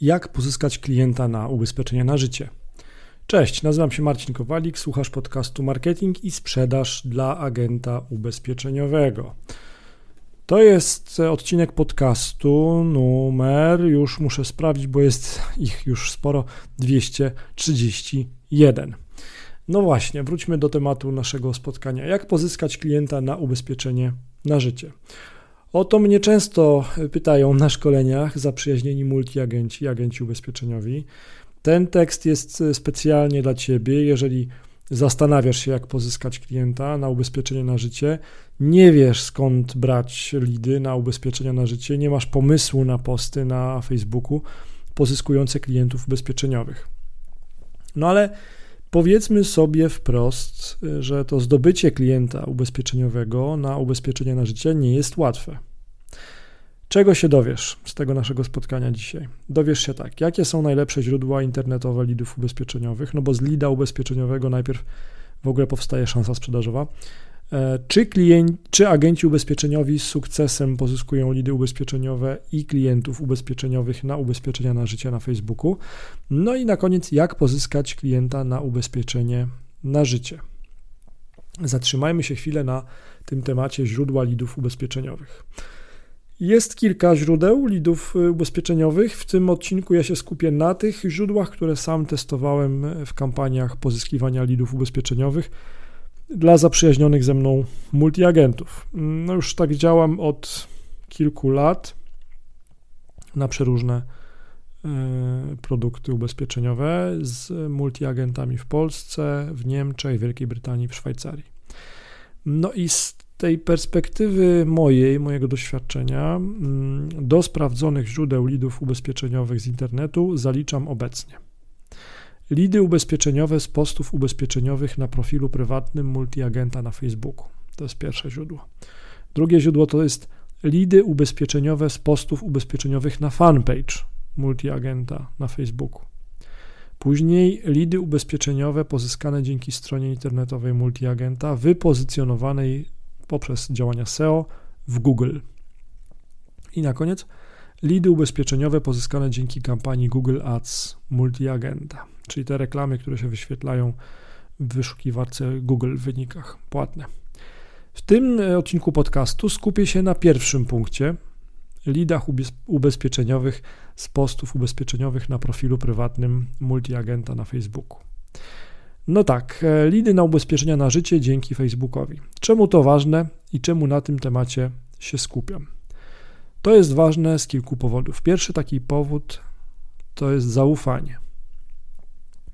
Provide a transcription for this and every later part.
Jak pozyskać klienta na ubezpieczenie na życie? Cześć, nazywam się Marcin Kowalik, słuchasz podcastu Marketing i Sprzedaż dla agenta ubezpieczeniowego. To jest odcinek podcastu numer, już muszę sprawdzić, bo jest ich już sporo, 231. No właśnie, wróćmy do tematu naszego spotkania. Jak pozyskać klienta na ubezpieczenie na życie? O to mnie często pytają na szkoleniach zaprzyjaźnieni multiagenci, agenci ubezpieczeniowi. Ten tekst jest specjalnie dla Ciebie, jeżeli zastanawiasz się, jak pozyskać klienta na ubezpieczenie na życie, nie wiesz skąd brać lidy na ubezpieczenia na życie, nie masz pomysłu na posty na Facebooku pozyskujące klientów ubezpieczeniowych. No ale Powiedzmy sobie wprost, że to zdobycie klienta ubezpieczeniowego na ubezpieczenie na życie nie jest łatwe. Czego się dowiesz z tego naszego spotkania dzisiaj? Dowiesz się tak, jakie są najlepsze źródła internetowe lidów ubezpieczeniowych, no bo z lida ubezpieczeniowego najpierw w ogóle powstaje szansa sprzedażowa. E, czy, klient, czy agenci ubezpieczeniowi z sukcesem pozyskują lidy ubezpieczeniowe i klientów ubezpieczeniowych na ubezpieczenia na życie na Facebooku? No i na koniec, jak pozyskać klienta na ubezpieczenie na życie? Zatrzymajmy się chwilę na tym temacie źródła lidów ubezpieczeniowych. Jest kilka źródeł lidów ubezpieczeniowych. W tym odcinku ja się skupię na tych źródłach, które sam testowałem w kampaniach pozyskiwania lidów ubezpieczeniowych dla zaprzyjaźnionych ze mną multiagentów. No już tak działam od kilku lat na przeróżne e, produkty ubezpieczeniowe z multiagentami w Polsce, w Niemczech, Wielkiej Brytanii, w Szwajcarii. No i z tej perspektywy mojej, mojego doświadczenia, mm, do sprawdzonych źródeł lidów ubezpieczeniowych z internetu zaliczam obecnie Lidy ubezpieczeniowe z postów ubezpieczeniowych na profilu prywatnym multiagenta na Facebooku. To jest pierwsze źródło. Drugie źródło to jest lidy ubezpieczeniowe z postów ubezpieczeniowych na fanpage multiagenta na Facebooku. Później lidy ubezpieczeniowe pozyskane dzięki stronie internetowej multiagenta wypozycjonowanej poprzez działania SEO w Google. I na koniec lidy ubezpieczeniowe pozyskane dzięki kampanii Google Ads multiagenta czyli te reklamy, które się wyświetlają w wyszukiwarce Google w wynikach płatne. W tym e, odcinku podcastu skupię się na pierwszym punkcie lidach ubezpieczeniowych z postów ubezpieczeniowych na profilu prywatnym multiagenta na Facebooku. No tak, e, lidy na ubezpieczenia na życie dzięki Facebookowi. Czemu to ważne i czemu na tym temacie się skupiam? To jest ważne z kilku powodów. Pierwszy taki powód to jest zaufanie.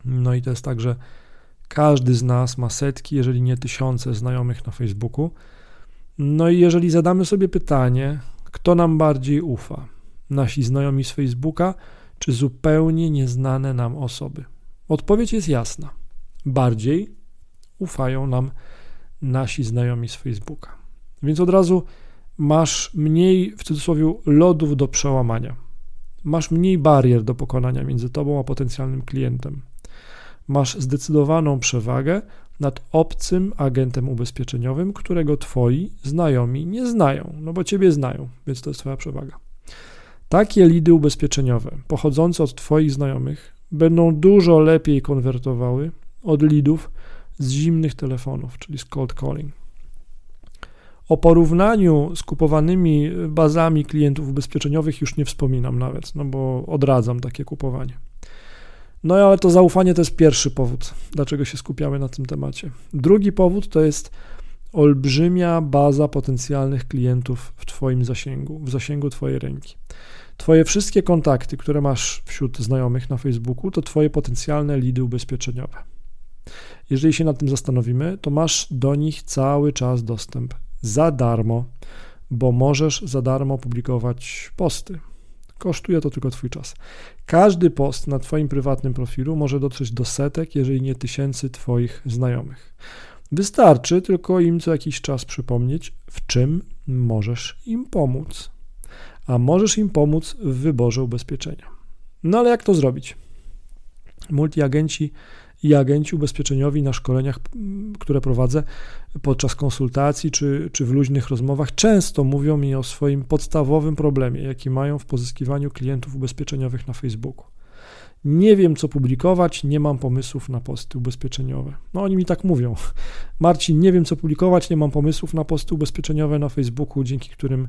No i to jest tak, że każdy z nas ma setki, jeżeli nie tysiące znajomych na Facebooku. No i jeżeli zadamy sobie pytanie, kto nam bardziej ufa? Nasi znajomi z Facebooka, czy zupełnie nieznane nam osoby? Odpowiedź jest jasna. Bardziej ufają nam nasi znajomi z Facebooka. Więc od razu masz mniej, w cudzysłowie, lodów do przełamania. Masz mniej barier do pokonania między tobą a potencjalnym klientem masz zdecydowaną przewagę nad obcym agentem ubezpieczeniowym, którego twoi znajomi nie znają, no bo ciebie znają, więc to jest twoja przewaga. Takie lidy ubezpieczeniowe pochodzące od twoich znajomych będą dużo lepiej konwertowały od lidów z zimnych telefonów, czyli z cold calling. O porównaniu z kupowanymi bazami klientów ubezpieczeniowych już nie wspominam nawet, no bo odradzam takie kupowanie. No ale to zaufanie to jest pierwszy powód, dlaczego się skupiamy na tym temacie. Drugi powód to jest olbrzymia baza potencjalnych klientów w Twoim zasięgu, w zasięgu Twojej ręki. Twoje wszystkie kontakty, które masz wśród znajomych na Facebooku, to Twoje potencjalne lidy ubezpieczeniowe. Jeżeli się nad tym zastanowimy, to masz do nich cały czas dostęp za darmo, bo możesz za darmo publikować posty, Kosztuje to tylko Twój czas. Każdy post na Twoim prywatnym profilu może dotrzeć do setek, jeżeli nie tysięcy Twoich znajomych. Wystarczy tylko im co jakiś czas przypomnieć, w czym możesz im pomóc. A możesz im pomóc w wyborze ubezpieczenia. No ale jak to zrobić? Multiagenci i agenci ubezpieczeniowi na szkoleniach, które prowadzę podczas konsultacji czy, czy w luźnych rozmowach, często mówią mi o swoim podstawowym problemie, jaki mają w pozyskiwaniu klientów ubezpieczeniowych na Facebooku. Nie wiem, co publikować, nie mam pomysłów na posty ubezpieczeniowe. No oni mi tak mówią. Marcin, nie wiem, co publikować, nie mam pomysłów na posty ubezpieczeniowe na Facebooku, dzięki którym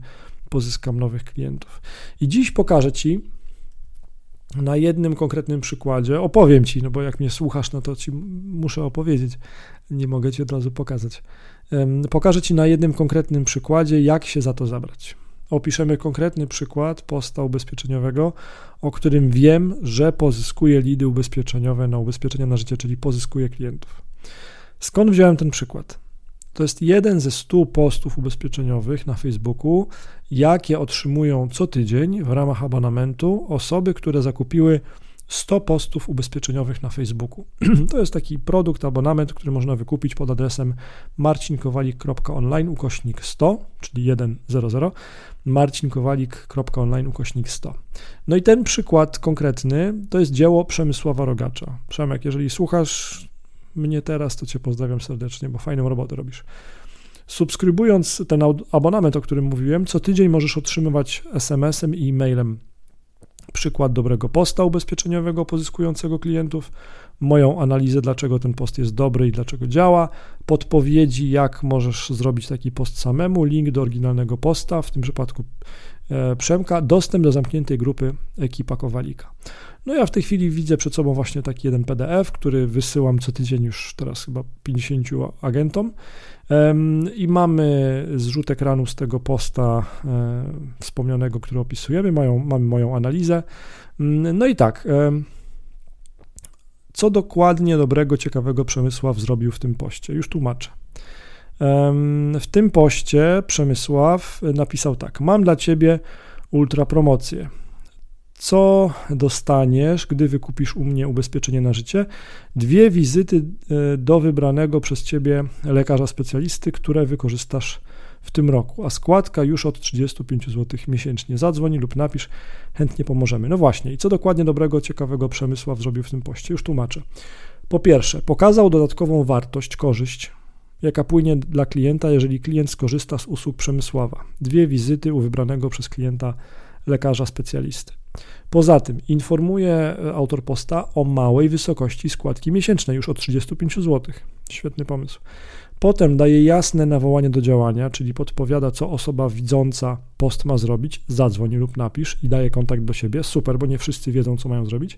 pozyskam nowych klientów. I dziś pokażę Ci na jednym konkretnym przykładzie, opowiem Ci, no bo jak mnie słuchasz, no to Ci muszę opowiedzieć, nie mogę Ci od razu pokazać. Pokażę Ci na jednym konkretnym przykładzie, jak się za to zabrać opiszemy konkretny przykład posta ubezpieczeniowego, o którym wiem, że pozyskuje lidy ubezpieczeniowe na ubezpieczenia na życie, czyli pozyskuje klientów. Skąd wziąłem ten przykład? To jest jeden ze 100 postów ubezpieczeniowych na Facebooku, jakie otrzymują co tydzień w ramach abonamentu osoby, które zakupiły 100 postów ubezpieczeniowych na Facebooku. To jest taki produkt, abonament, który można wykupić pod adresem marcinkowalik.online ukośnik 100, czyli 100, marcinkowalik.online ukośnik 100. No i ten przykład konkretny to jest dzieło Przemysława Rogacza. Przemek, jeżeli słuchasz mnie teraz, to cię pozdrawiam serdecznie, bo fajną robotę robisz. Subskrybując ten abonament, o którym mówiłem, co tydzień możesz otrzymywać SMS-em i e-mailem przykład dobrego posta ubezpieczeniowego pozyskującego klientów, moją analizę, dlaczego ten post jest dobry i dlaczego działa, podpowiedzi, jak możesz zrobić taki post samemu, link do oryginalnego posta, w tym przypadku Przemka, dostęp do zamkniętej grupy ekipa Kowalika. No ja w tej chwili widzę przed sobą właśnie taki jeden PDF, który wysyłam co tydzień już teraz chyba 50 agentom i mamy zrzut ekranu z tego posta e, wspomnianego, który opisujemy, mają, mamy moją analizę. Mm, no i tak, co dokładnie dobrego, ciekawego Przemysław zrobił w tym poście? Już tłumaczę. W tym poście Przemysław napisał tak: Mam dla ciebie ultra promocję. Co dostaniesz, gdy wykupisz u mnie ubezpieczenie na życie? Dwie wizyty e, do wybranego przez ciebie lekarza specjalisty, które wykorzystasz w tym roku, a składka już od 35 zł miesięcznie. Zadzwoń lub napisz, chętnie pomożemy. No właśnie, i co dokładnie dobrego, ciekawego Przemysław zrobił w tym poście? Już tłumaczę. Po pierwsze, pokazał dodatkową wartość, korzyść, jaka płynie dla klienta, jeżeli klient skorzysta z usług Przemysława. Dwie wizyty u wybranego przez klienta lekarza specjalisty. Poza tym informuje e, autor posta o małej wysokości składki miesięcznej, już od 35 zł. Świetny pomysł. Potem daje jasne nawołanie do działania, czyli podpowiada, co osoba widząca post ma zrobić. Zadzwoń lub napisz i daje kontakt do siebie. Super, bo nie wszyscy wiedzą, co mają zrobić.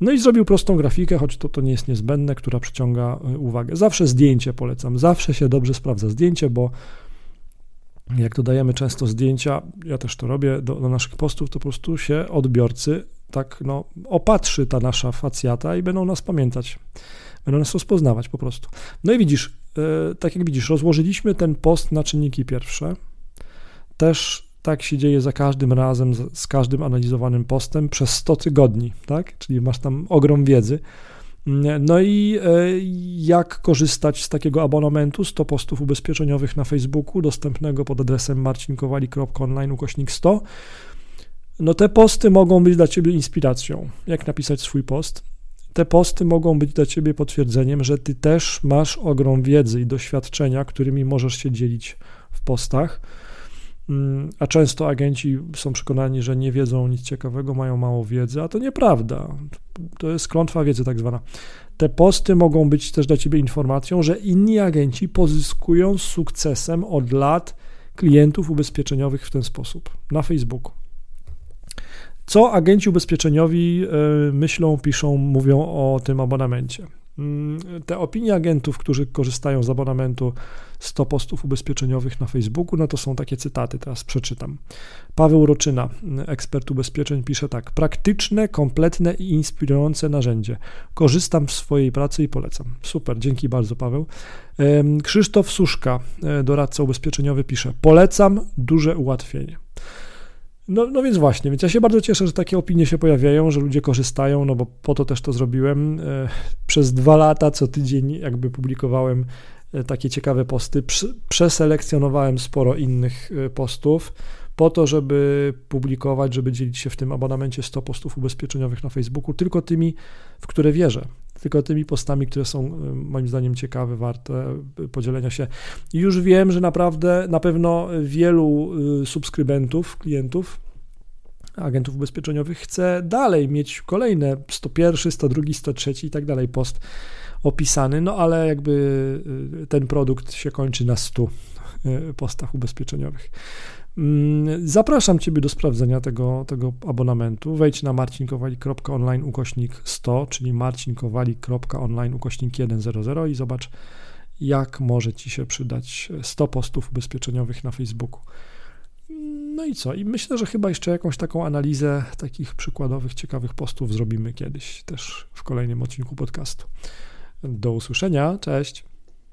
No i zrobił prostą grafikę, choć to, to nie jest niezbędne, która przyciąga y, uwagę. Zawsze zdjęcie polecam. Zawsze się dobrze sprawdza zdjęcie, bo jak dodajemy często zdjęcia, ja też to robię do, do naszych postów, to po prostu się odbiorcy tak no, opatrzy ta nasza facjata i będą nas pamiętać. Będą nas rozpoznawać po prostu. No i widzisz, E, tak jak widzisz, rozłożyliśmy ten post na czynniki pierwsze. Też tak się dzieje za każdym razem, z każdym analizowanym postem przez 100 tygodni, tak? Czyli masz tam ogrom wiedzy. No i e, jak korzystać z takiego abonamentu 100 postów ubezpieczeniowych na Facebooku, dostępnego pod adresem marcinkowali.online ukośnik 100. No te posty mogą być dla Ciebie inspiracją, jak napisać swój post. Te posty mogą być dla ciebie potwierdzeniem, że ty też masz ogrom wiedzy i doświadczenia, którymi możesz się dzielić w postach. Mm, a często agenci są przekonani, że nie wiedzą nic ciekawego, mają mało wiedzy, a to nieprawda. To jest klątwa wiedzy, tak zwana. Te posty mogą być też dla ciebie informacją, że inni agenci pozyskują z sukcesem od lat klientów ubezpieczeniowych w ten sposób na Facebooku. Co agenci ubezpieczeniowi e, myślą, piszą, mówią o tym abonamencie? Mm, te opinie agentów, którzy korzystają z abonamentu 100 postów ubezpieczeniowych na Facebooku, no to są takie cytaty, teraz przeczytam. Paweł Roczyna, ekspert ubezpieczeń, pisze tak: Praktyczne, kompletne i inspirujące narzędzie. Korzystam w swojej pracy i polecam. Super, dzięki bardzo, Paweł. Krzysztof Suszka, e, doradca ubezpieczeniowy, pisze: Polecam, duże ułatwienie. No, no więc właśnie, więc ja się bardzo cieszę, że takie opinie się pojawiają, że ludzie korzystają, no bo po to też to zrobiłem. E, przez dwa lata co tydzień jakby publikowałem e, takie ciekawe posty, przeselekcjonowałem sporo innych e, postów po to, żeby publikować, żeby dzielić się w tym abonamencie 100 postów ubezpieczeniowych na Facebooku, tylko tymi, w które wierzę. Tylko tymi postami, które są y, moim zdaniem ciekawe, warte y, podzielenia się. I już wiem, że naprawdę na pewno wielu y, subskrybentów, klientów, agentów ubezpieczeniowych chce dalej mieć kolejne 101, 102, 103 i tak dalej post opisany, no ale jakby ten produkt się kończy na 100 postach ubezpieczeniowych. Mm, zapraszam Ciebie do sprawdzenia tego, tego abonamentu. Wejdź na marcinkowali.online ukośnik 100, czyli marcinkowali.online ukośnik 100 i zobacz, jak może Ci się przydać 100 postów ubezpieczeniowych na Facebooku. No i co? I myślę, że chyba jeszcze jakąś taką analizę takich przykładowych, ciekawych postów zrobimy kiedyś też w kolejnym odcinku podcastu. Do usłyszenia, cześć.